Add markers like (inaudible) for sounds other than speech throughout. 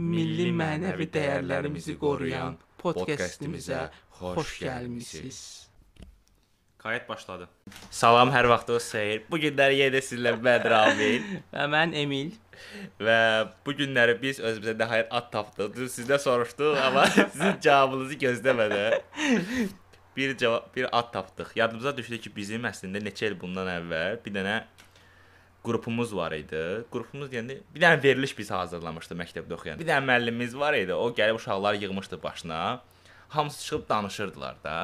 milli mənəvi dəyərlərimizi qoruyan podkastımıza xoş gəlmisiniz. Qayət başladı. Salam, hər vaxtınız xeyir. Bu günləri yenə sizlə Bədir Amil (laughs) Və mən Emil. və bu günləri biz özümüzə nəhayət ad tapdıq. Düz sizdən soruşduq, amma (laughs) sizin cavabınızı gözləmədən bir cavab, bir ad tapdıq. Yadımıza düşdü ki, bizim əslində neçə il bundan əvvəl bir dənə qrupumuz var idi. Qrupumuz deyəndə bir dənə veriliş biz hazırlamışdıq məktəbdə oxuyanda. Bir dənə müəllimimiz var idi. O gəlib uşaqlar yığmışdı başına. Hamısı çıxıb danışırdılar da.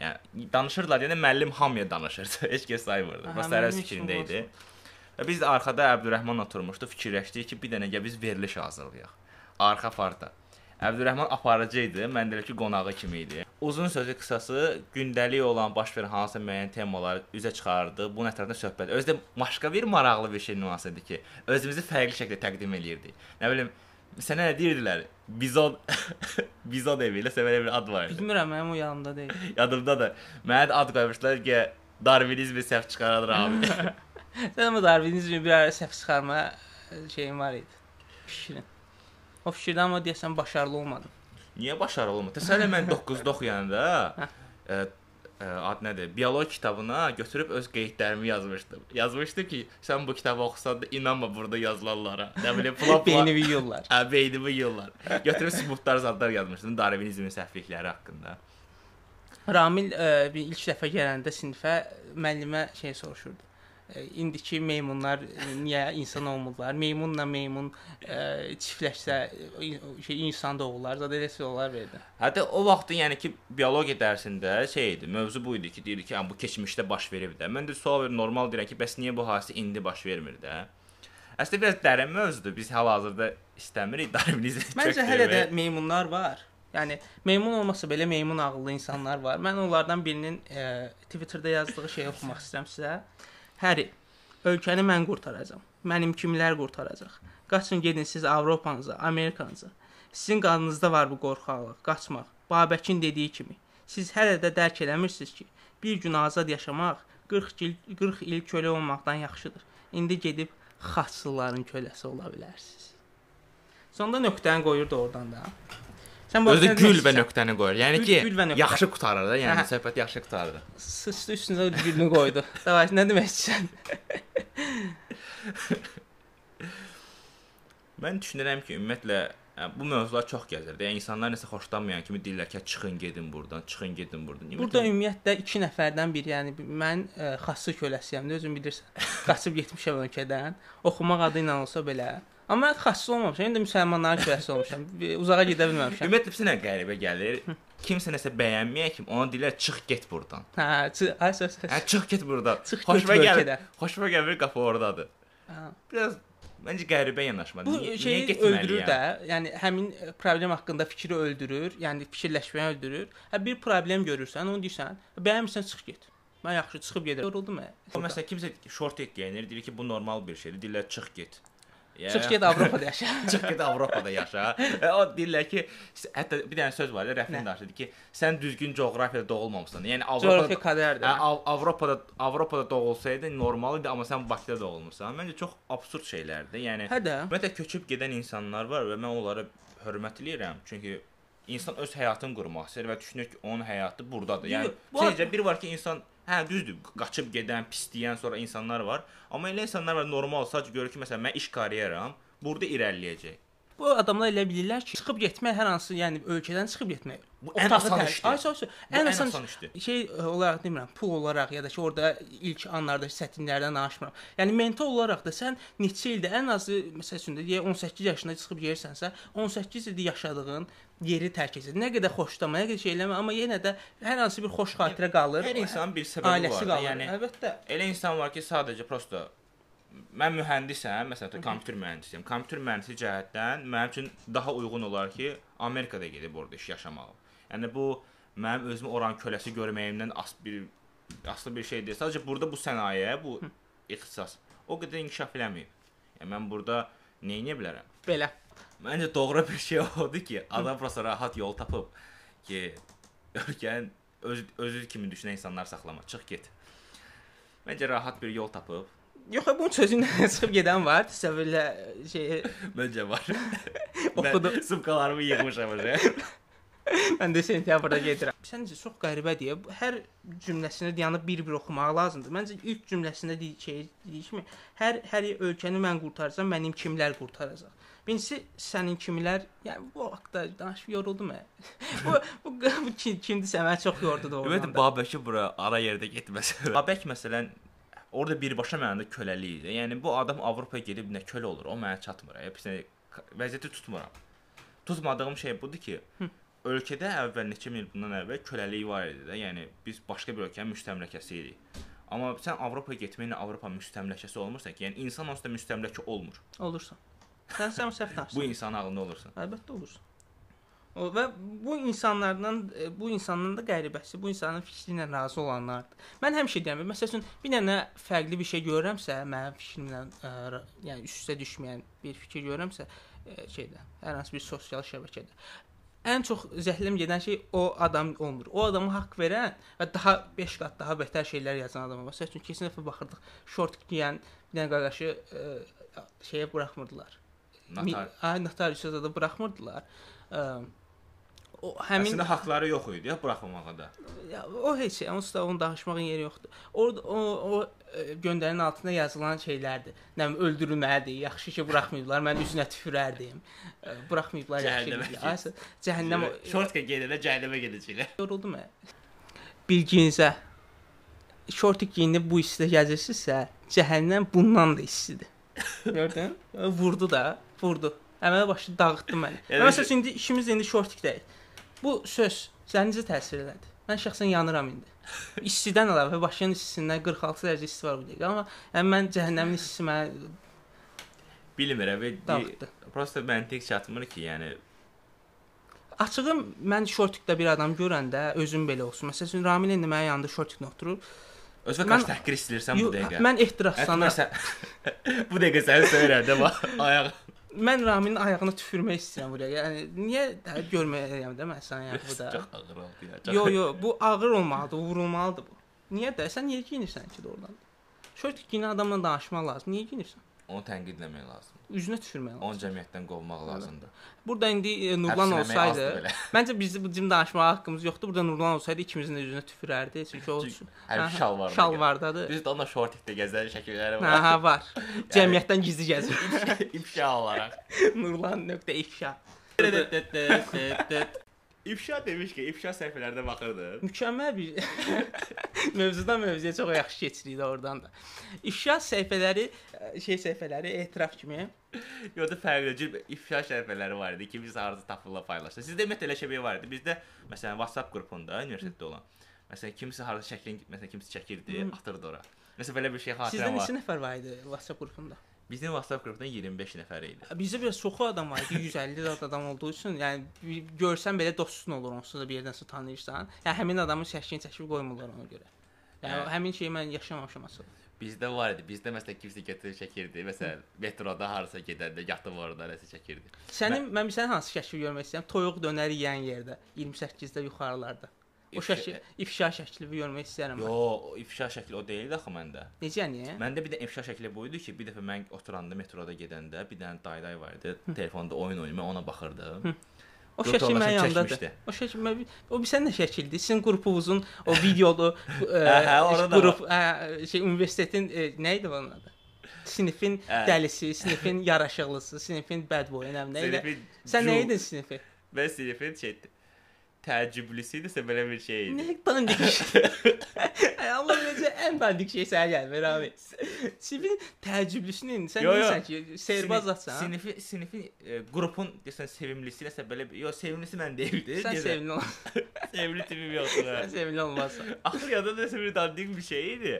Yəni danışırdılar deyəndə müəllim hamıya danışırdı. (laughs) Heç kəs saymırdı. Heç kim fikrində idi. Və biz də arxada Əbdürrəhman oturmuşduq, fikirləşdik ki, bir dənə gəl biz veriliş hazırlayaq. Arxa farda. Əbdürrəhman aparıcı idi, mən də ki qonağı kimi idi. Uzun sözü qısası, gündəlik olan baş verən hansısa müəyyən temaları üzə çıxardı. Bunun ətrafında söhbət. Özü də başqa bir maraqlı bir şey nüans idi ki, özümüzü fərqli şəkildə təqdim eləyirdik. Nə bilim, sənə nə deyirdilər? Bizon (laughs) Bizon evi ilə səbəb bir ad var idi. Bilmirəm, mənim o yanımda deyil. (laughs) Yadımda da. Mənə də ad qoymuşlar ki, Darwinizmi səhv çıxaradır abi. (laughs) Sən o Darwinizmi bir ara səhv çıxarma şeyim var idi. Fikrin. O fikirdən amma deyəsən başarılı olmadım. Niyə başarılı olmur? Təsəvvür mən 9-da oxuyanda ə, ə, ad nədir? Biologiya kitabına götürüb öz qeydlərimi yazmışdım. Yazmışdı ki, sən bu kitabı oxusan da inanma burada yazılanlara. Nə bilim, (laughs) plan Beynimi yeyirlər. Hə, beynimi yeyirlər. Götürüb sübutlar zadlar yazmışdım Darwinizmin səhvlikləri haqqında. Ramil ə, bir ilk dəfə gələndə sinifə müəllimə şey soruşurdu. Ə, İndiki meymunlar ə, niyə insan olmurlar? Meymunla meymun ə, çiftləşsə ə, şey insan doğurlar. Zədə elə suallar verdi. Hətta o vaxt yəni ki, biologiya dərsində şey idi, mövzu bu idi ki, deyir ki, yəni bu keçmişdə baş verib də. Mən də sual verir, normal deyirəm ki, bəs niyə bu hadisə indi baş vermir də? Əslində biraz dərin mövzudur. Biz hal-hazırda istəmirik (laughs) Darwinizmi. Məncə hələ də meymunlar var. Yəni meymun olmasa belə meymun ağıllı insanlar var. Mən onlardan birinin e, Twitterdə yazdığı şeyi oxumaq istəyirəm sizə. Həri, ölkəni mən qurtaracağam. Mənim kimlər qurtaracaq? Qaçın gedin siz Avropanıza, Amerikanıza. Sizin qanınızda var bu qorxaqlıq, qaçmaq. Babəkin dediyi kimi. Siz hələ də dərk eləmirsiniz ki, bir gün azad yaşamaq 40 il 40 il kölə olmaqdan yaxşıdır. İndi gedib xaçlıların köləsi ola bilərsiniz. Sonda nöqtəni qoyurdu oradan da. Sən bu Özü gül və nöqtəni qoyur. Yəni ki, yaxşı qutarır da, yəni söhbət yaxşı qutarır. Sıçdı üstünüzə gülünü qoydu. Davay, (laughs) nə demək istəyirsən? Mən (laughs) düşünürəm ki, ümumiyyətlə bu mövzular çox gəzir. Yəni insanlar nəsə xoşlanmayan kimi deyirlər ki, çıxın gedin burdan, çıxın gedin burdan. Burada ümumiyyətlə 2 nəfərdən biri, yəni mən ə, xassı köləsiyəm, özün bilirsən. (laughs) Qaçıb getmişəm ölkədən. Oxumaq adı ilə olsa belə. Amma mən xassı olmamışam. İndi müsəlmanların köləsi olmuşam. Uzağa gedə bilməmişəm. ümumiyyətlə bizə nə qəribə gəlir. Kimsə nəsə bəyənməyə kim, ona deyirlər çıx get burdan. Hə, çı- ay söz. Hə, çıx get burdan. Çıx Xoşuma gəlir. Xoşuma gəlir qapı ordadır. Hə. Biraz məncə qəribə yanaşmadır. Bu Niyə, şeyi niyə öldürür də. Yəni həmin ə, problem haqqında fikri öldürür, yəni fikirləşməyi öldürür. Hə bir problem görürsən, onu deyirsən, bəyənmirsən çıx get. Mən yaxşı çıxıb gedirəm. Yoruldum mən. O məsələn kimsə short et geyinir, deyir ki, bu normal bir şeydir. Deyirlər çıx get. Ya, Çıx get Avropada yaşa. çıx (laughs) get Avropada yaşa. E, o deyirlər ki, hətta bir dənə söz var Rəfin danışdı ki, sən düzgün coğrafiyada doğulmamısan. Yəni Coğrafiya Avropada qədərdir. Hə, Av- Avropada Avropada doğulsaydın normal idi, amma sən Bakıda doğulmusan. Məncə çox absurd şeylərdir. Yəni Hə. Ümumiyyətlə köçüb gedən insanlar var və mən onlara hörmət eləyirəm. Çünki insan öz həyatını qurmaq istəyir və düşünür ki, onun həyatı burdadır. Yəni Yox, bu- necə bir var ki, insan hə düzdür, qaçıb gedən, pisləyən sonra insanlar var. Amma elə insanlar var normal, sadəcə görür ki, məsələn, mən iş karyeram, burada irəliləyəcək. Bu adamlar elə bilirlər ki, çıxıb getmək hər hansı, yəni ölkədən çıxıb getmək. Bu ən asan işdir. Ay, sağ Bu Ən asan, işdir. Şey ə, olaraq demirəm, pul olaraq ya da ki, orada ilk anlarda çətinliklərdən danışmıram. Yəni mental olaraq da sən neçə ildə ən azı məsəl üçün də deyə 18 yaşında çıxıb gedirsənsə, 18 ildə yaşadığın yeri tərk edir. Nə qədər xoşlama, nə qədər şey eləmə, amma yenə də hər hansı bir xoş xatirə qalır. Hər insanın bir səbəbi ailəsi var. qalır. Yəni Əlbəttə. elə insan var ki, sadəcə prosta mən mühəndisəm, məsələn, kompüter mühəndisiyəm. Kompüter mühəndisi cəhətdən mənim üçün daha uyğun olar ki, Amerikada gedib orada iş yaşamağı. Yəni bu mənim özümü oranın köləsi görməyimdən as bir aslı bir şey deyil. Sadəcə burada bu sənaye, bu ixtisas o qədər inkişaf eləməyib. Yəni mən burada nə edə bilərəm? Belə. Məncə doğru bir şey odur ki, adam prosta rahat yol tapıb ki, ölkənin öz özü kimi düşünən insanlar saxlama. Çıx get. Məncə rahat bir yol tapıb Yox, bunun sözündən (laughs) çıxıb gedən var. Təsəvvürlə şey (laughs) Məncə var. (laughs) oxudum. Sumkalarımı yığmışam oraya. Mən də sentyabrda gedirəm. Səncə çox qəribədir. Hər cümləsini dayanıb bir-bir oxumaq lazımdır. Məncə ilk cümləsində deyi şey dediyi kimi hər hər ölkəni mən qurtaracağam, mənim kimlər qurtaracaq. Birincisi sənin kimlər, yəni bu haqqda danışıb yoruldum (laughs) bu bu, bu kim, kimdirsə məni çox yordu da Ümumiyyətlə. Babəki bura ara yerdə getməsə. Babək məsələn orada birbaşa mənada köləlik idi. Yəni bu adam Avropaya gedib nə kölə olur, o mənə çatmır. Ya pis vəziyyəti tutmuram. Tutmadığım şey budur ki, ölkədə əvvəl neçə min il bundan əvvəl köləlik var idi də. Yəni biz başqa bir ölkənin müstəmləkəsi idik. Amma sən Avropaya getməklə Avropa müstəmləkəsi olmursan ki, yəni insan onsuz da müstəmləkə olmur. olursan. Sən sən səhv Bu insan ağlında olursan. Əlbəttə olursan. Və bu insanlardan e, bu insanın da qəribəsi, bu insanın fikri ilə razı olanlardır. Mən həmişə deyirəm, məsələn, bir dənə fərqli bir şey görürəmsə, mənim fikrimlə ə, ra- yəni üst-üstə düşməyən bir fikir görürəmsə, ə, şeydə, hər hansı bir sosial şəbəkədə ən çox zəhləm gedən şey o adam olmur. O adama haqq verən və daha 5 qat daha betər şeylər yazan adam var. Məsələn, üçün keçən dəfə baxırdıq, şort geyən bir dənə qardaşı ə, şeyə buraxmırdılar. Natar. Ay notariusa da buraxmırdılar. O həmin Əslində haqqları yox idi ya buraxmamağa da. ya, o heç şey, onsuz da onun danışmağın yeri yoxdur. Orada o o ə, göndərinin altında yazılan şeylərdir. Nə bilim öldürülməlidir. Yaxşı ki buraxmayıblar. Mən üzünə tüfürərdim. Ə, Buraxmayıblar yaxşı. Aysə cəhənnəm Şortka gedəndə cəhənnəmə gedəcəklər. yoruldum mən. Bilginizə şortik geyinib bu istidə gəzirsinizsə, cəhənnəm bundan da istidir. (laughs) Gördün? Vurdu da, vurdu. Əmələ başlı dağıtdı məni. Yəni- Yəni, Məsələn, indi işimiz indi şortikdəyik. Bu söz səni necə təsir elədi? Mən şəxsən yanıram indi. İstidən əlavə başının istisindən 46 dərəcə isti var bu dəqiqə, amma yəni mən cəhənnəmin istisi məni Bilmirəm prosta məntiq çatmır ki, yəni Açığı mən şortikdə bir adam görəndə özüm belə olsun. Məsələn, Ramil indi mənim yanında şortiklə oturur. özünə qarşı təhqir istəyirsən bu dəqiqə. Mən ehtiraslanıram. (laughs) Bu dəqiqə səni söyərəm bax (laughs) ayaq. Mən Raminin ayağına tüfürmək istəyirəm buraya. Yəni niyə də görməyəm də mən sənə yəni bu da. Çox ağır oldu ya. Yo yo, bu ağır olmalıdır, vurulmalıdır bu. Niyə də sən niyə geyinirsən ki oradan? Şort geyinən adamla danışmaq lazım. Niyə geyinirsən? Onu tənqidləmək lazımdır. Üzünə tüfürmək lazım. Onu cəmiyyətdən qovmaq lazımdır. Burada indi e, Nurlan olsaydı, (laughs) məncə bizim bu cim danışmağa haqqımız yoxdur. Burada Nurlan olsaydı ikimizin də üzünə tüfürərdi. Çünki o Hər şalvarda. şalvardadır. Düzdür, onda şortikdə gəzən şəkilləri var. Aha var. (laughs) Cəmiyyətdən gizli gəzir. İfşa olaraq. (laughs) Nurlan.ifşa. İfşa demiş ki, ifşa səhifələrdə baxırdım. Mükəmməl bir (laughs) mövzudan mövzuya çox yaxşı keçirik də oradan da. İfşa səhifələri, ə, şey səhifələri etiraf kimi. Yoxda fərqli cür ifşa səhifələri var idi ki, biz harda tapıla paylaşdı. Sizdə ümumiyyətlə elə şey var idi. Bizdə məsələn WhatsApp qrupunda universitetdə olan məsələn kimsə harda şəklin, məsələn kimsə çəkirdi, atırdı ora. Məsələn belə bir şey Sizdə xatirəm var. neçə nəfər var idi WhatsApp qrupunda? Bizim WhatsApp qrupunda 25 nəfər idi. Bizdə biraz çoxu adam var idi, 150 də adam olduğu üçün, yəni görsən belə dostun olur onsuz da bir yerdənsə tanıyırsan. Yəni həmin adamın şəklini çəkib qoymurlar ona görə. Yəni Hə. həmin şeyi mən yaşamamışam asıl. Bizdə var idi. Bizdə məsələn kimsə gətirib çəkirdi. Məsələn, metroda harasa gedəndə yatıb orada nəsə çəkirdi. Sənin mən, mən sənin hansı şəkli görmək istəyirəm? Toyuq dönər yeyən yerdə, 28-də yuxarılarda. O şəkil ifşa şəklini görmək istəyirəm. mən. Yo, o ifşa şəkli o deyildi axı məndə. Necə yəni? Məndə bir də ifşa şəkli bu idi ki, bir dəfə mən oturanda metroda gedəndə bir dənə dayday var idi. Telefonda oyun oynayır, mən ona baxırdım. O Dörd şəkil mənim çəkmişdi. O şəkil mən o bir sən nə şəkildir? Sizin qrupunuzun o videolu ə, (laughs) Hə, hə, da qrup ə, şey universitetin ə, nə idi onun adı? Sinifin Hə. dəlisi, sinifin (laughs) yaraşıqlısı, sinifin bad boyu, nə. Sinifin Sən nə idin sinifi? Və sinifin şey təəccüblüsü idisə belə bir şey idi. Nə dandik. (laughs) Ay Allah necə ən dandik şey sənə gəlmir abi. Sinifin təəccüblüsünün sən Yo, deyirsən ki, sehrbazatsan. Sinifi sinifin e, qrupun desən sevimlisi nəsə belə yo sevimlisi mən deyildi. Sən sevimli ol. (laughs) Sevimli tipim yoxdur. (laughs) Sən sevimli olmazsan. Axır yada nəsə bir dandik bir şey idi.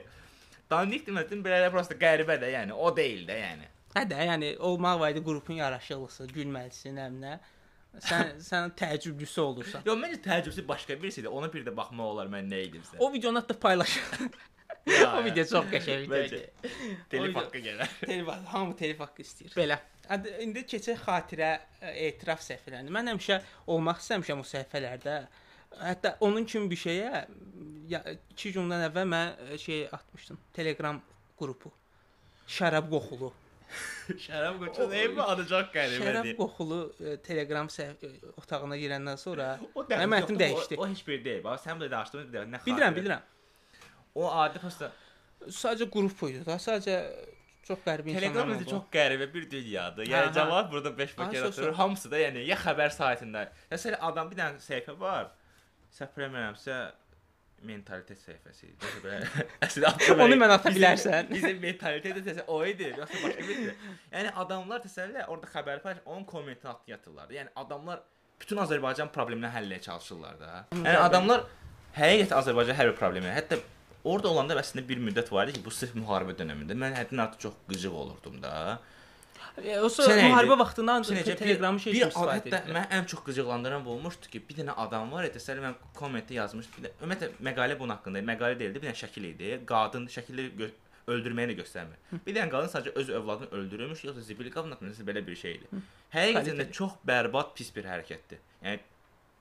Dandik demədim belə də prosta qəribə də, yəni o deyil də, yəni. Hə də, yəni olmaq var idi qrupun yaraşıqlısı, gülməlisin, nəminə. Sən sən təəccüblüsü olursan. Yo məncə təəccübsüz başqa birisi idi. Ona bir də baxmaq olar mən nə idimsə. O videonu hətta paylaş. (laughs) O video çox qəşəng idi. telif haqqı gələr. (laughs) Telif haqqı, hamı telif haqqı istəyir. Belə. İndi keçək xatirə ə, etiraf səhifələrinə. Mən həmişə olmaq istəmişəm o səhifələrdə. Hətta onun kimi bir şeyə ya 2 gündən əvvəl mən ə, şey atmışdım. Telegram qrupu. şərab qoxulu. (laughs) Şərab qoçu deyilmi? Adı çox Şərab qəribədir. qoxulu e, Telegram səhv e, otağına girəndən sonra (laughs) mənim həyatım dəyişdi. O, o heç bir deyil. Bax sən belə danışdın, nə xatir. Bilirəm, bilirəm. O adi prosta Sadəcə qrup idi da, sadəcə çox qəribə insanlar Telegram özü çox qəribə bir dünyadır. Yəni cavab burada 5 Ha, paket atır. Hamısı da yəni ya xəbər saytında. Məsələn adam bir dənə səhifə var. Səhv bilmirəmsə mentalitet səhifəsi idi. Yoxsa (laughs) belə əsl atdım. Onu mən ata bilərsən. Bizim (laughs) mentalitet səsi o idi. Yoxsa başqa bir idi. Yəni adamlar et, orada xəbər paylaş, onun kommentini atdı yatırlar. Yəni adamlar bütün Azərbaycan problemini həll etməyə çalışırlar da. Yəni adamlar həqiqətən Azərbaycan hər bir problemi, hətta orada olanda əslində bir müddət var idi ki, bu sırf müharibə dövründə mən həddindən artıq çox qıcıq olurdum da. E, O müharibə neydi? vaxtında Sən ancaq necə Telegramı şey bir istifadə edirlər. mən ən çox qıcıqlandıran bu olmuşdu ki, bir dənə adam var idi, təsəvvür mən kommentdə də ümumiyyətlə məqalə bunun haqqında, idi, məqalə deyildi, bir dənə şəkil idi. Qadın şəkilləri gö öldürməyi də göstərmir. Bir dənə qadın sadəcə öz övladını öldürürmüş, yoxsa zibil qabın haqqında belə bir şey idi. Həqiqətən də çox bərbad pis bir hərəkətdir. Yəni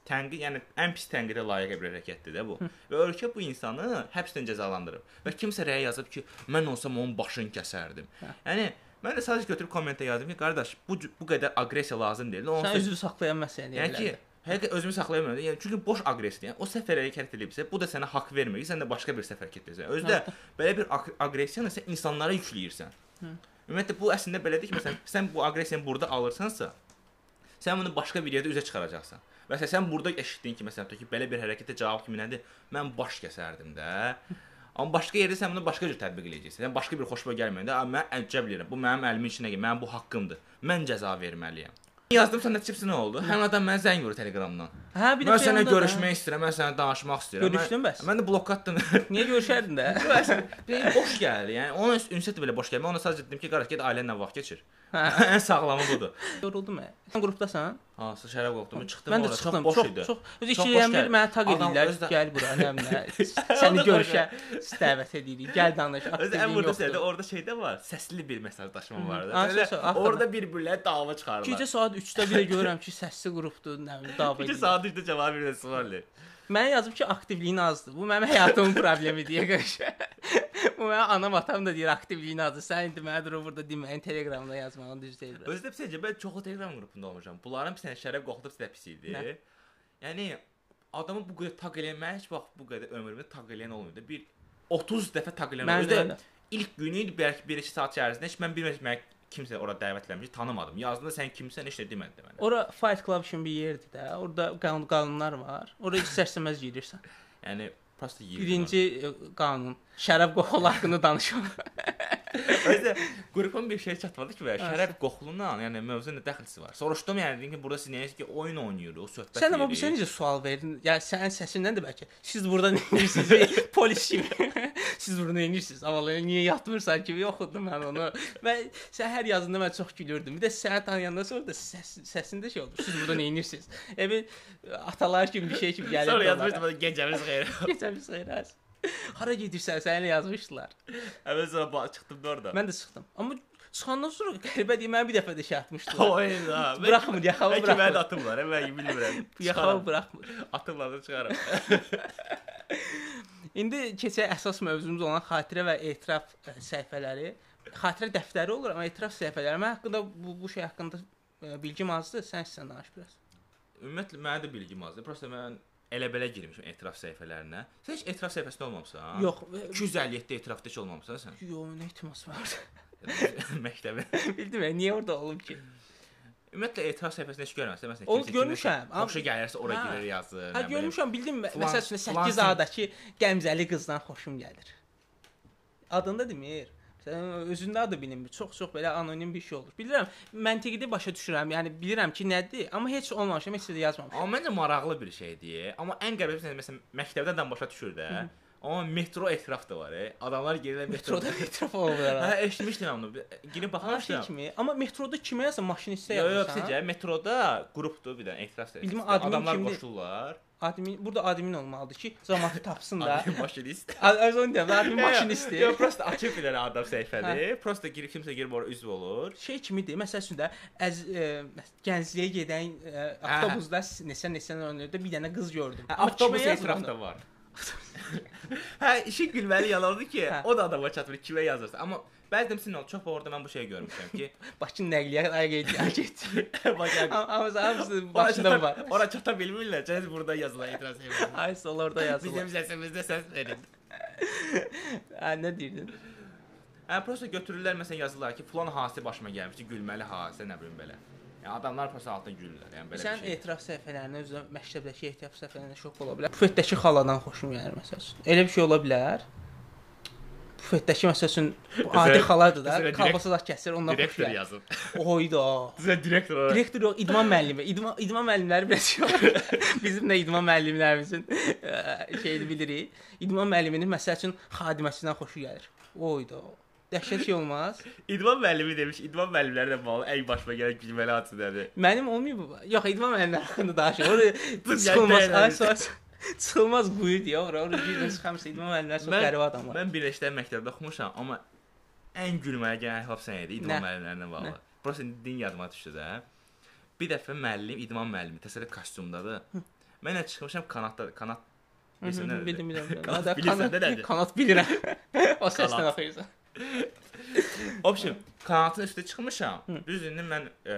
tənqid, yəni ən pis tənqidə layiq bir hərəkətdir də bu. Və ölkə bu insanı həbslə cəzalandırıb. Və kimsə rəy yazıb ki, mən olsam onun başını kəsərdim. Yəni mən də sadəcə götürüb kommentə yazdım ki, qardaş, bu bu qədər aqressiya lazım deyil. Sən özünü saxlayan məsələni Yəni ki, həqiqətən özümü saxlaya bilmirəm. Yəni çünki boş aqressiya. Yəni o səfər hərəkət edibsə, bu da sənə haqq vermir. Sən də başqa bir səfər hərəkət edirsən. Özdə belə bir aq- aqressiyanı sən insanlara yükləyirsən. Ümumiyyətlə bu əslində belədir ki, məsələn, sən bu aqressiyanı burada alırsansa, sən bunu başqa bir yerdə üzə çıxaracaqsan. Məsələn, sən burada eşitdin ki, məsələn, ki, belə bir hərəkətə cavab kimi nədir? Mən baş kəsərdim də. Amma başqa yerdə sən bunu başqa cür tətbiq edəcəksən. Yəni başqa bir xoşuma gəlməyəndə, "A, mən əcəb eləyirəm. Bu mənim əlimin içində, mənim bu haqqımdır. Mən cəza verməliyəm." Yazdım sən nəticəsi nə oldu? Həmin adam mənə zəng vurdu Telegramdan. Hə, bir Mən də sənə görüşmək istəyirəm, mən sənə danışmaq istəyirəm. Görüşdün Mən- bəs? Mən də blokatdım. (laughs) Niyə görüşərdin də? (laughs) Bir boş gəldi. Yəni onun ünsiyyəti belə boş gəldi. Mən ona sadəcə dedim ki, qardaş get ailənlə vaxt keçir. Hə. (laughs) Ən sağlamı budur. Yoruldum mən. Sən qrupdasan? Hansı şərab qoxdum, çıxdım Mən də çıxdım. Çox Çox çox. Öz Çox boş ikiliyəm bir mənə taq edirlər. özdə- Gəl bura, nə nə. (laughs) Səni görüşə dəvət edirik. Gəl danış. Özü ən burada şeydə orada şeydə var. Səsli bir mesajlaşma var da. Belə. Orada bir-birlə dava çıxarırlar. Gecə saat 3-də bir də görürəm ki, səsli qrupdur, nə bilim, dava 2 edir. saat üstə cavab verirsən suallı. Mənə yazıb ki, aktivliyin azdır. Bu mənim həyatımın problemi deyə qarşı. (laughs) Bu mənim anam atam da deyir aktivliyin azdır. Sən indi mənə durub burada deməyin Telegramda yazmağın düz deyil. Özü də pisəcə mən çoxlu Telegram qrupunda olmuşam. Bunların bir sənə şərəf qoxudub sizə pis idi. Nə? Yəni adamı bu qədər taq eləmək heç vaxt bu qədər ömrümdə taq eləyən olmayıb. Bir 30 dəfə taq eləyən Mən oldu. ilk günü idi, bəlkə 1-2 saat içərisində heç mən bilmirəm mən kimsə ora dəvət eləmiş, tanımadım. Yazdığında sən kimsən, heç nə demədi mənə. Ora Fight Club kimi bir yerdir də. Orada qanun qanunlar var. Ora istərsəməz girirsən. Yəni prosta yeyir. Birinci qanun şərab qoxulu haqqında danışmaq. Özü qrupun bir şey çatmadı ki, və şərəf qoxulundan, yəni mövzunun nə dəxlisi var. Soruşdum yəni dedim ki, burada siz nəyiz ki, oyun oynayırıq, söhbət Sən amma sən necə sual verdin? Yəni sənin səsindən də bəlkə siz burada nə edirsiniz? (laughs) Polis kimi. (laughs) siz burada nə edirsiniz? Amma niyə yatmırsan kimi oxudum mən onu. Və sən hər yazında mən çox gülürdüm. Bir də səni tanıyandan sonra da səs, səsində şey oldu. Siz burada nə edirsiniz? Evi atalar kimi bir şey kimi gəlir. Sonra yazmışdım gecəmiz xeyir. Keçəmiz (laughs) xeyir. (laughs) Hara gedirsən? Səni yazmışdılar. Əvvəl sonra ba- çıxdım da orada. Mən də çıxdım. Amma çıxandan sonra qəribə deyil, mən bir dəfə də şey atmışdılar. Oyna. (laughs) Buraxmır, yaxamı Bəlkə mən də (laughs) buraxmır. atımlar, mən bilmirəm. Yaxamı buraxmır. Atımlar da çıxaram. İndi keçək əsas mövzumuz olan xatirə və etiraf ə, səhifələri. Xatirə dəftəri olur, amma etiraf səhifələri. Mən haqqında bu, bu şey haqqında ə, bilgim azdır. Sən sən danış biraz. Ümumiyyətlə mənə də bilgim azdır. Prosta mən elə belə girmişəm etiraf səhifələrinə. Sən heç etiraf səhifəsində olmamısan? Yox, ə, 257 etirafda heç olmamısan sən? yox, nə ehtiması var? (laughs) Məktəbə. Bildim niyə orada olum ki? Ümumiyyətlə etiraf səhifəsində heç görməsən. Məsələn, kiminsə görmüşəm, Xoşa gəlirsə ora Hə. girir yazır. Hə görmüşəm, bildim. Filan- Məsəl üçün filan 8 adakı Qəmzəli qızdan xoşum gəlir. Adını da demir. Məsələn, özündə adı bilinmir. Çox-çox belə anonim bir şey olur. Bilirəm, məntiqini başa düşürəm. Yəni bilirəm ki, nədir, amma heç olmamışam, heç də yazmamışam. Amma məncə maraqlı bir şeydir. Amma ən qəribəsi məsələn məktəbdə adam başa düşür də. Amma metro etiraf (laughs) da var. E. Adamlar gəlirlər metroda. Metroda etiraf olurlar. Hə, eşitmişdim onu. Girib Ha, şey baxmışdım. kimi. Amma metroda kimə yazsan maşinistə Yox, yox, yazırsan. sizcə metroda qrupdur bir dənə etiraf səhifəsi. Bildim, Adamlar kimdir? qoşulurlar. Admin burada admin olmalıdır ki, zamanı tapsın da. Admin maşinist. (laughs) Az onu deyim, admin (laughs) maşinistdir. Yox, prosta açıq bir dənə adam səhifədir. Prosta girib kimsə girib ora üzv olur. şey kimidir. Məsəl üçün də əz e, gəncliyə gedən e, avtobusda neçə neçə önündə bir dənə qız gördüm. Hə, avtobus yazılan- var. (laughs) Hə, işin gülməli yanı odur ki, Hə. o da adama çatmır kimə yazırsan. Amma bəzən sizin çox orada mən bu şeyi görmüşəm ki, Bakı nəqliyyat agentliyi yəni Amma hamısı başında var. ora çata bilmirlər. Cəz burada yazılan etiraz edir. Ay sol orada yazılır. Bizim səsimizdə səs verin. (laughs) Hə, nə deyirdin? Hə, prosta götürürlər məsələn yazırlar ki, falan hadisə başıma gəlmişdi, gülməli hadisə, nə bilim belə. Yəni adamlar prosta altına gülürlər, yəni belə Sən bir şey. etiraf səhifələrinə özü məktəbdəki etiraf səhifələrinə şok ola bilər. Bufetdəki xaladan xoşum gəlir məsəl üçün. Elə bir şey ola bilər. Bufetdəki məsəl üçün adi xaladır da, kalbasa da kəsir, ondan xoş direktor gəlir. yazıb. (laughs) Oyda. Sizə direktor Direktor yox, idman müəllimi. İdman idman müəllimləri biraz (laughs) yox. Bizim də idman müəllimlərimizin ə, şeyini bilirik. İdman müəlliminin məsəl üçün xadiməsindən xoşu gəlir. Oyda. Dəhşət şey olmaz. (laughs) İdman müəllimi demiş, idman müəllimləri də bağlı ən başıma gələn gülməli hadisələrdir. Mənim olmayıb. Yox, idman müəllimləri haqqında danışır. Orada (laughs) çıxılmaz. Ay sos. Çıxılmaz quyu deyə ora. Ora girən çıxamsa idman müəllimləri çox qəribə adamlar. Mən Birləşdirən məktəbdə oxumuşam, amma ən gülməli gələn hesab sən idi idman Nə? müəllimlərinə bağlı. Prosta din yadıma düşdü də. Bir dəfə müəllim, idman müəllimi təsəvvür kostyumdadır. Mən də çıxmışam kanatda, kanat bilirsən? Bildim, bildim. (laughs) Kanat bilirsən nədir? kanat bilirəm. o səslə Kanat. Obşim, kanatın üstə çıxmışam. Düz indi mən ə,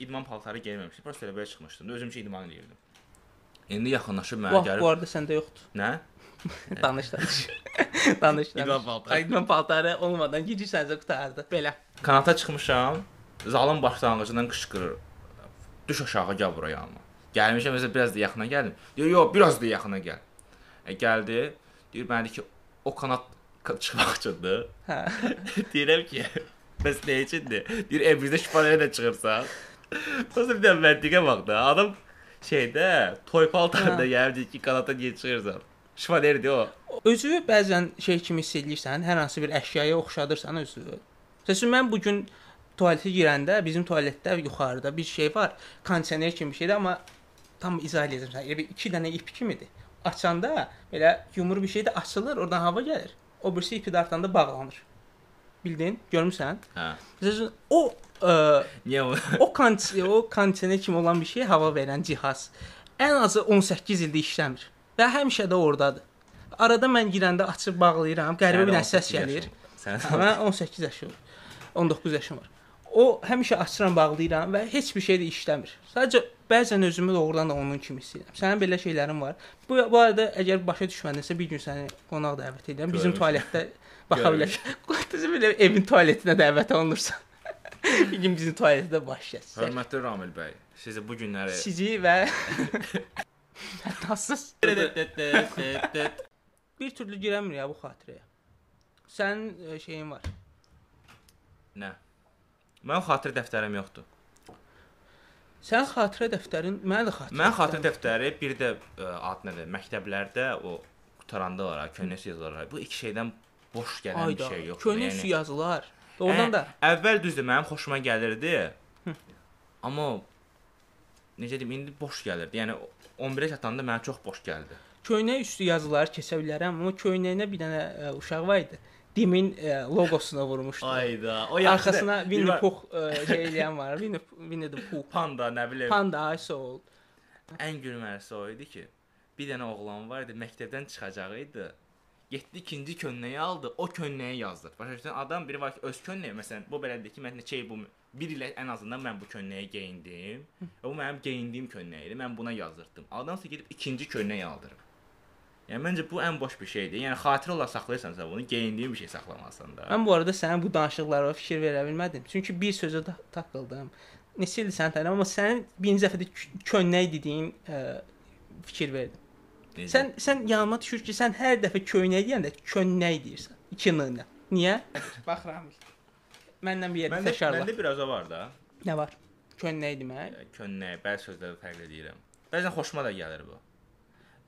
idman paltarı geyməmişdim. Prosta elə belə çıxmışdım. Özüm üçün idman edirdim. İndi yaxınlaşıb mənə Bu, bu gəlib. arada səndə yoxdur. Nə? Danış, danış. danış, danış. İdman paltarı. İdman paltarı olmadan gidirsənsə qutardı. Belə. Kanata çıxmışam. Zalın başlanğıcından qışqırır. Düş aşağı gəl bura yanıma. Gəlmişəm məsələn biraz da yaxına gəldim. Deyir, yox, biraz da yaxına gəl. E, gəldi. Deyir mənə ki, o kanat ka- çıxmaq üçündür. Hə. Deyirəm ki, bəs nə üçündür? Deyir, e, bizdə şifaləyə də çıxırsan. Sonra bir də məntiqə bax da. Adam şeydə, toy paltarında gəldi ki, kanata niyə çıxırsan? Şifalərdir o. Özü bəzən şey kimi hiss edirsən, hər hansı bir əşyaya oxşadırsan özü. Məsələn mən bu gün tualetə girəndə bizim tualetdə yuxarıda bir şey var, kondisioner kimi bir şeydir, amma tam izah edəcəm. Elə bir 2 dənə ip kimidir. Açanda belə yumru bir şey də açılır, oradan hava gəlir. O birisi ipi dartanda bağlanır. Bildin? Görmüsən? Hə. Məsələn o ə, Niyə o? (laughs) o kont o kondisioner kimi olan bir şey hava verən cihaz ən azı 18 ildir işləmir və həmişə də ordadır. Arada mən girəndə açıb bağlayıram, qəribə bir dənə səs gəlir. Sən Hə, Mən 18 yaşım var. 19 yaşım var. O həmişə açıram, bağlayıram və heç bir şey də işləmir. Sadəcə bəzən özümü doğrudan da onun kimi hiss edirəm. Sənin belə şeylərin var. Bu bu arada əgər başa düşmədinsə bir gün səni qonaq dəvət edirəm. Bizim Görmüş. tualetdə (laughs) baxa bilərsən. (laughs) Qoyduğum belə evin tualetinə dəvət olunursan. (laughs) bir gün bizim tualetdə baş kəssən. Hörmətli Ramil bəy, sizi bu günləri Sizi və Tatsız. bir türlü girəmir ya bu xatirəyə. Sənin e, şeyin var. Nə? Mənim xatirə dəftərim yoxdur. Sənin xatirə dəftərin, mənim də xatirə. Mənim xatirə dəftəri bir də ə, ad nədir? Məktəblərdə o qutaranda var, köhnəsi yazılar. Bu iki şeydən boş gələn Ayda. bir şey yoxdur. Köhnə üstü yazılar. Da Ə, əvvəl düzdür, mənim xoşuma gəlirdi. Amma necə deyim, indi boş gəlirdi. Yəni 11-ə çatanda mənə çox boş gəldi. köhnə üstü yazıları keçə bilərəm, amma köhnəyinə bir dənə ə, uşaq var idi. Dimin ə, logosuna vurmuşdu. Ayda, o Arxasına Winnie Pooh ə, şey eləyən var. Winnie Winnie the Pooh. panda, nə bilim. Panda I soul. Ən gülməlisi o idi ki, bir dənə oğlan var idi, məktəbdən çıxacaq idi. Getdi ikinci könnəyi aldı, o könnəyi yazdı. Başa düşdün? Adam biri var ki, öz könnəyi, məsələn, bu belədir ki, mən neçə il bu bir il ən azından mən bu könnəyi geyindim. Və bu mənim geyindiyim könnəyi idi. Mən buna yazdırdım. Adamsa gedib ikinci könnəyi aldırıb. Yəni məncə bu ən boş bir şeydir. Yəni xatirə olaraq saxlayırsansa bunu geyindiyin bir şey saxlamalısan da. Mən bu arada sənin bu danışıqlara fikir verə bilmədim. Çünki bir sözə ta taqqıldım. Neçə ildir səni tanıyıram, amma sənin birinci dəfədə kö- köynək dediyin ə, fikir verdim. Necə? Sən sən yanıma düşür ki, sən hər dəfə köynək deyəndə köynək deyirsən. 2 n-lə. Niyə? Baxıram. Məndən bir yerdə təşarla. məndə biraz o var da. Nə var? Köynək demək. Könnəyi, bəzi sözləri fərqli deyirəm. Bəzən xoşuma da gəlir bu.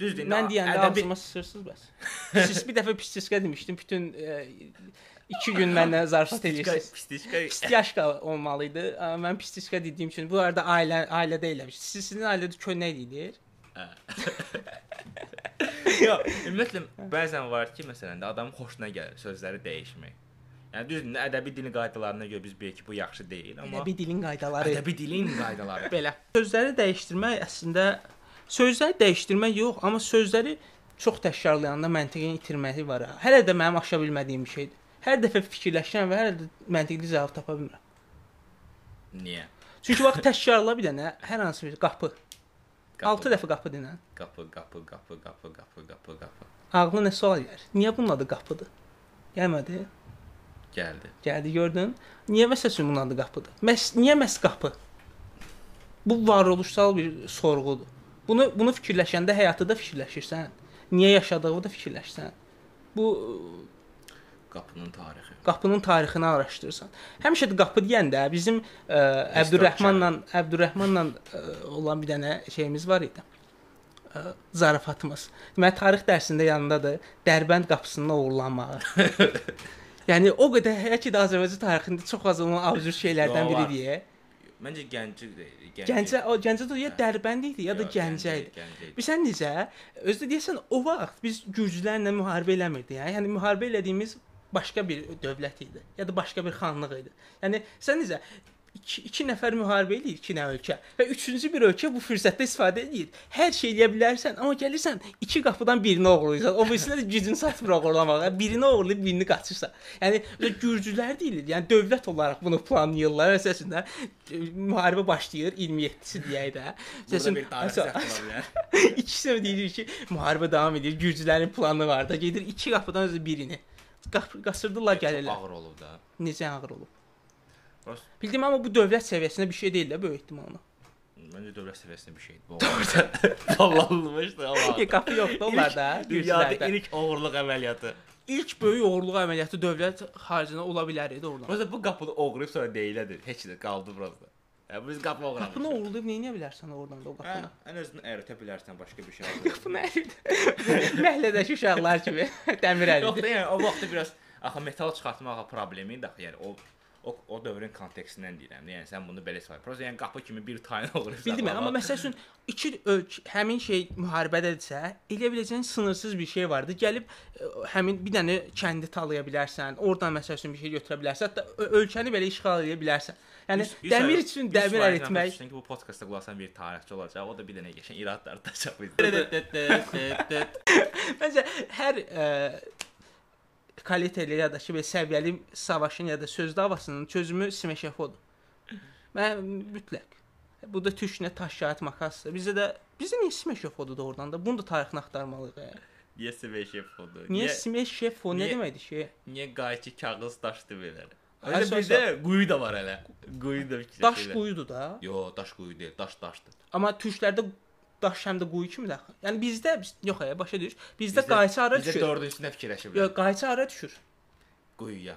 Düzdür. Mən deyəndə ədəbi- ağzıma sıçırsınız bəs. Siz bir dəfə pistiska demişdim, bütün 2 gün məndən zarafat edirsiniz. Pistiçka. Pistiyaşka olmalı idi. Mən pistiska dediyim üçün bu arada ailə ailədə eləmiş. Siz sizin ailədə köynək deyilir. (laughs) Yox, ümumiyyətlə bəzən var ki, məsələn də adamın xoşuna gəlir sözləri dəyişmək. Yəni düzdür, ədəbi dilin qaydalarına görə biz bilirik ki, bu yaxşı deyil, amma Ədəbi dilin qaydaları ədəbi dilin qaydaları. belə. Sözləri dəyişdirmək əslində sözləri dəyişdirmək yox, amma sözləri çox təkrarlayanda məntiqin itirməyi var. Hələ də mənim aşa bilmədiyim bir şeydir. Hər dəfə fikirləşirəm və hələ də məntiqli cavab tapa bilmirəm. Niyə? Çünki vaxt təkrarla bir dənə hər hansı bir qapı. 6 dəfə qapı denən. qapı, qapı, qapı, qapı, qapı, qapı, qapı. Ağlına nə sual gəlir? Niyə bunun adı qapıdır? Gəlmədi. Gəldi. Gəldi gördün? Niyə məsələn bunun adı qapıdır? Məs niyə məs qapı? Bu varoluşsal bir sorğudur. Bunu bunu fikirləşəndə həyatı da fikirləşirsən. Niyə yaşadığını da fikirləşsən. Bu Qapının tarixi. qapının tarixini araşdırırsan. Həmişə də qapı deyəndə bizim ə, Əbdürrəhmanla Əbdürrəhmanla ə, olan bir dənə şeyimiz var idi. Ə, zarafatımız. Deməli tarix dərsində yanındadır Dərbənd qapısının oğurlanmağı. (laughs) yəni o qədər hələ ki də Azərbaycan tarixində çox az olan absurd şeylərdən biridir. Məncə Gəncə deyil. Gəncə o Gəncədə ya Dərbənd idi ya da Gəncə idi. Gəncə. Bilirsən necə? Özdə deyəsən o vaxt biz gürcülərlə müharibə eləmirdik. Yəni, yəni müharibə elədiyimiz başqa bir dövlət idi ya da başqa bir xanlıq idi. Yəni sən necə iki, iki nəfər müharibə eləyir, iki nə ölkə və üçüncü bir ölkə bu fürsətdən istifadə edir. Hər şey eləyə bilərsən, amma gəlirsən iki qapıdan birini oğurlayırsan. O birisinə də gücün çatmır oğurlamağa. Birini oğurlayıb birini qaçırsan. Yəni gürcülər deyilir. Yəni dövlət olaraq bunu planlayırlar. Əsasında müharibə başlayır 27-si deyək də. Bilər. (laughs) İkisi də deyir ki, müharibə davam edir. Gürcülərin planı var da. Gedir iki qapıdan özü birini. Qasırdılar gəlirlər. Ağır olub da. Necə ağır olub. Prost Bildim amma bu dövlət səviyyəsində bir şey deyil də böyük ehtimalla. məncə dövlət səviyyəsində bir şeydir. (laughs) (laughs) Bu orada vallanılmışdı amma. Bir qapı yoxdur onlarda. Dünyada Gürcülərdə. ilk oğurluq əməliyyatı. İlk böyük oğurluq əməliyyatı dövlət xaricində ola bilər idi oradan. Məsələn bu qapını oğurlayıb sonra deyilədir. Heç də qaldı burada. Ya biz qapı oğurlamışıq. Qapını oğurlayıb nə edə bilərsən oradan da o Hə, qapını? ən azından əritə bilərsən başqa bir şey. Qapını ərid. Məhəllədəki uşaqlar kimi dəmir Yox ərid. da yəni o vaxtda biraz axı metal çıxartmaq problemi idi axı yəni o o, o dövrün kontekstindən deyirəm. Yəni sən bunu belə istifadə. Prosta yəni qapı kimi bir tayin olur. Bildim amma məsəl üçün iki ölk həmin şey müharibədədirsə, elə biləcəyin sınırsız bir şey vardı. Gəlib ə, həmin bir dənə kəndi talaya bilərsən, oradan məsəl üçün bir şey götürə bilərsən, hətta ölkəni belə işğal edə bilərsən. Yəni dəmir üçün dəmir əritmək Çünki bu podkastda qulaqsan bir tarixçi olacaq. O da bir dənə qəşəng iradlar tutacaq. Məncə hər ə, kaliteli ya da ki, belə səviyyəli savaşın ya da söz davasının çözümü Simeşefodur. Mən mütləq. Bu da türkünə taş kağıt makasdır. Bizdə də bizdə niyə Simeşefodur da oradan da? Bunu da tarixini axtarmalıyıq. yəni. Niyə Sveşef oldu? Niyə Simeşefo nə niyə- deməkdir ki? niyə qayçı kağız daşdı belə? Ay, Hələ sən- bizdə quyu da var hələ. Quyu da fikirləşirlər. Daş quyudur da. Yo, daş quyu deyil, daş daşdır. Amma türklərdə daş həm də quyu kimi daxil. Yəni bizdə biz, yox ya, başa düşür. Bizdə Bizdə- qayçı ara Bizdə düşür. dördüncüsündə fikirləşiblər. Yox, qayçı ara düşür. Quyuya.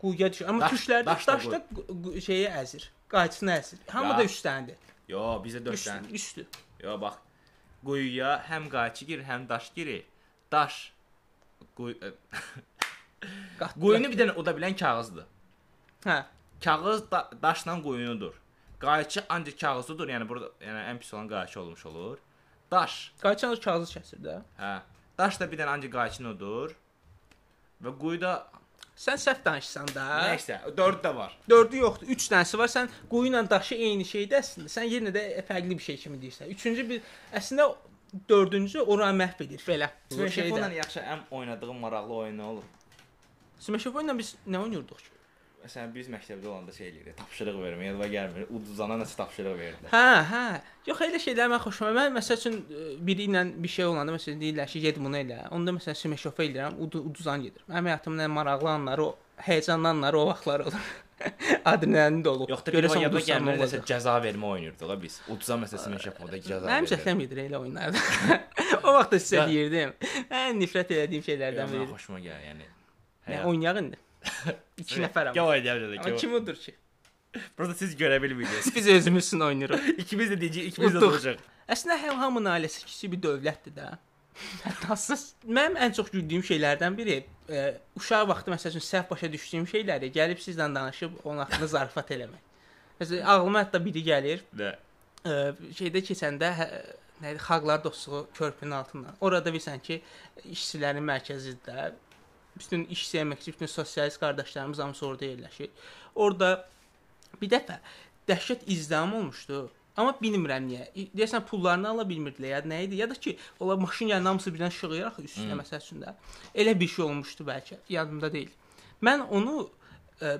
Quyuya düşür. Amma Daş- türklərdə daş da qu- şeyi əzir. Qayçını əzir. Hamı Ya. da üstdəndir. Yo, bizdə 4 Üstü, dənə. üstü. Yo, bax. Quyuya həm qayçı girir, həm daş girir. Daş quyu Qatlı. (laughs) Quyunu bir dənə oda bilən kağızdır. Hə. Kağız da, daşla quyunudur. Qayçı ancaq kağızıdır. Yəni burada yəni ən pis olan qayçı olmuş olur. Daş. Qayçan o kağızı kəsir də. Hə. Daş da bir dənə ancaq qayçının odur. Və quyuda Sən səhv danışsan da. nəysə, 4 də var. Dördü yoxdur. 3 dənəsi var. Sən quyu ilə daşı eyni şeydir əslində. Sən yenə də fərqli bir şey kimi deyirsən. Üçüncü bir əslində dördüncü oranı məhv edir belə. Smeşefonla yaxşı ən oynadığım maraqlı oyun olur? Smeşefo ilə biz nə oynayırdıq ki? Məsələn biz məktəbdə olanda şey eləyirdik, tapşırıq verməyə, yadıma gəlmir. Uduzana nəsə tapşırıq verirdilər. Hə, hə. Yox elə şeylər mən xoşuma. Mən məsəl üçün e, biri ilə bir şey olanda məsələn deyirlər ki, get bunu elə. Onda məsələn Smeşefo eləyirəm, ud uduzan gedir. Mənim həyatımın ən maraqlı anları o, həyecanlı anları o vaxtlar olur. (laughs) Adrenalin dolu. Yox da bir Görəsən uduzsan gəlmir, nə nəsə cəza vermə oynayırdıq da biz. Uduzan məsələn Smeşefonda cəza Mənim zəhləm gedir elə oyunlarda. (laughs) o vaxt da sizə deyirdim. Ən nifrət etdiyim şeylərdən biri. xoşuma gəlir, yəni. Nə oynayaq indi? 2 nəfər Gəl amma. oynayaq Amma kim odur ki? Burada siz görə bilmirsiniz. Biz özümüz üçün oynayırıq. (laughs) İkimiz də deyəcəyik, ikimiz də olacaq. Əslində həm hamının ailəsi kiçik bir dövlətdir də. (laughs) Hətta mənim ən çox güldüyüm şeylərdən biri e, uşaq vaxtı məsəl üçün səhv başa düşdüyüm şeyləri gəlib sizlə danışıb onun haqqında (laughs) zarafat eləmək. Məsələn ağlıma hətta biri gəlir, Nə? e, şeydə keçəndə hə, nə idi, xalqlar dostluğu körpünün altından. Orada bilirsən ki, işçilərin mərkəzidir də. Bütün işçi əməkçi, bütün sosialist qardaşlarımız hamısı orada yerləşir. Orada bir dəfə dəhşət izdiham olmuşdu. Amma bilmirəm niyə. Deyəsən pullarını ala bilmirdilər ya nə idi? Ya da ki, ola maşın gələn hamısı birdən şığıyır axı üstünə Hmm. məsəl üçün də. Elə bir şey olmuşdu bəlkə. Yadımda deyil. Mən onu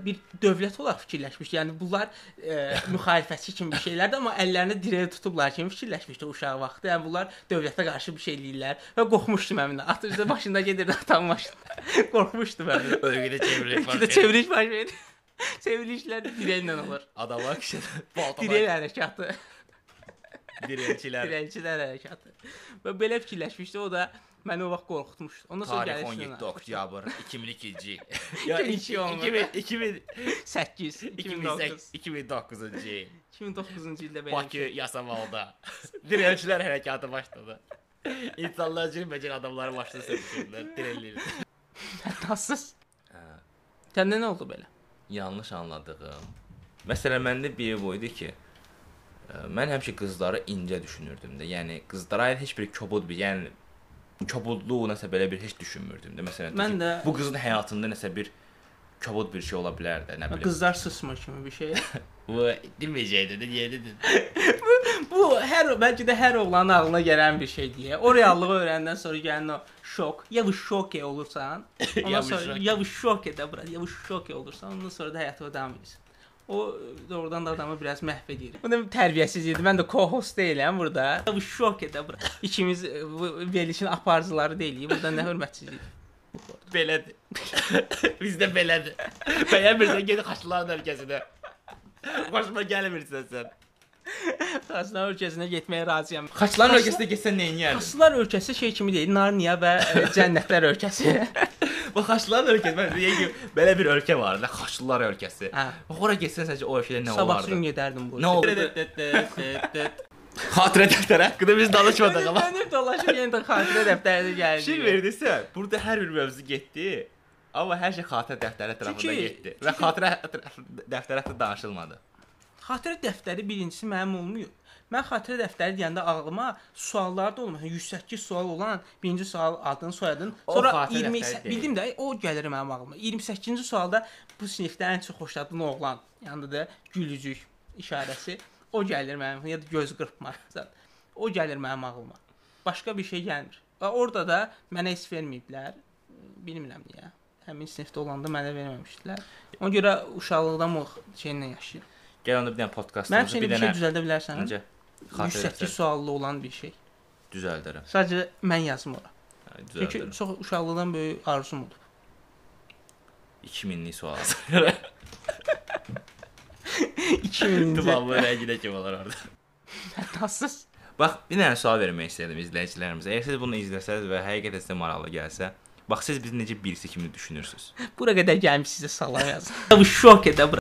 bir dövlət olaraq fikirləşmişdim. Yəni bunlar ə, (laughs) müxalifətçi kimi bir şeylərdir, amma əllərini dirəyə tutublar kimi fikirləşmişdi uşaq vaxtı. Yəni bunlar dövlətə qarşı bir şey eləyirlər və qorxmuşdum həmin. Atırdı maşında gedirdi atam maşında. (laughs) qorxmuşdum həmin. Ölgüdə çevirir. Bir də çeviriş verir. (laughs) Çevrilişlər dirəklə olur. Adama kişi balta Dirək hərəkatı. Dirəkçilər. (laughs) Dirəkçilər hərəkatı. Və belə fikirləşmişdi, o da məni o vaxt qorxutmuşdu. Ondan sonra Tarix gəlişlə 17 oktyabr 2002-ci. Ya, iki olmur. 2000 8 2009 2008 2009-cu il. 2009-cu ildə belə. Bakı Yasamalda dirəkçilər hərəkatı başladı. İnsanlar cürməcən adamları başladı sürükləyirlər, dirəlirlər. (laughs) Nasıl? Hə. Səndə nə oldu belə? yanlış anladığım. Məsələn, məndə bir bu idi ki, mən həmişə qızları incə düşünürdüm də. Yəni qızlara aid heç bir kobud bir, yəni kobudluq nəsə belə bir heç düşünmürdüm də. Məsələn, Mən ki, də- bu qızın həyatında nəsə bir kobud bir şey ola bilər də, nə bilim. Qızlar sısmır kimi bir şey. (laughs) bu deməyəcəkdi də, niyə dedin? (laughs) Bu hər bəlkə də hər oğlanın ağlına gələn bir şey deyə. O reallığı öyrəndən sonra gələn o şok, ya bu şoke olursan, (laughs) ondan Ya bu sonra şok. ya bu şoke də bura, ya bu şoke olursan, ondan sonra da həyatına davam edirsən. O doğrudan da adamı biraz məhv edir. Bu da tərbiyəsiz idi. Mən də co-host deyiləm burada. Bu şoke də bura. İkimiz e, bu verilişin aparıcıları deyilik. Burada nə hörmətsizlik. Belədir. (laughs) Bizdə belədir. Bəyənmirsən get xaçların ölkəsinə. Xoşuma gəlmirsən sən. Xaçlar ölkəsinə getməyə razıyam. Xaçların ölkəsinə getsən nə edərsən? Xaçlar ölkəsi şey kimi deyil, Narniya və e, cənnətlər ölkəsi. (laughs) Bu xaçların ölkəsi, mən deyək ki, belə bir ölkə var da, xaçlılar ölkəsi. Hə. Bax ora getsən səncə o ölkədə nə Sabah olardı? gün gedərdim bu. Nə oldu? Xatirə dəftər haqqında biz danışmadıq amma. Mənim dolaşıb yenə də xatirə dəftərinə gəldi. Şey verdisə, burada hər bir mövzu getdi. Amma hər şey xatirə dəftəri ətrafında getdi. Və xatirə dəftəri hətta danışılmadı. Xatirə dəftəri birincisi mənim olmuyor. Mən xatirə dəftəri deyəndə ağlıma suallar da olmur. 108 sual olan birinci sual adın, soyadın, O sonra xatirə 20 dəftəri deyil. bildim də o gəlir mənim ağlıma. 28-ci sualda bu sinifdə ən çox xoşladığın oğlan, yanında da gülücük işarəsi. O gəlir mənim ya da göz qırpmaq. zat. O gəlir mənim ağlıma. Başqa bir şey gəlmir. Və orada da mənə heç verməyiblər. Bilmirəm niyə. Həmin sinifdə olanda mənə verməmişdilər. Ona görə uşaqlıqdan o şeylə yaşayıram. Gəl onda bir dənə podkast Mənim üçün bir bir şey dənə düzəldə bilərsən? necə? Xatirə 108 dəftəri suallı olan bir şey. düzəldərəm. Sadəcə mən yazım ora. Hə, Çünki Düzəldərəm. çox uşaqlıqdan böyük arzum olub. 2000-lik sual. 2000-ci Tamam, bu rənginə kim olar orada? Nasıl? Bax, bir dənə sual vermək istədim izləyicilərimizə. Əgər siz bunu izləsəz və həqiqətən sizə maraqlı gəlsə, bax siz bizi necə birisi kimi düşünürsüz? (laughs) Bura qədər gəlmişsiniz salam yazın. Bu şok edə bura.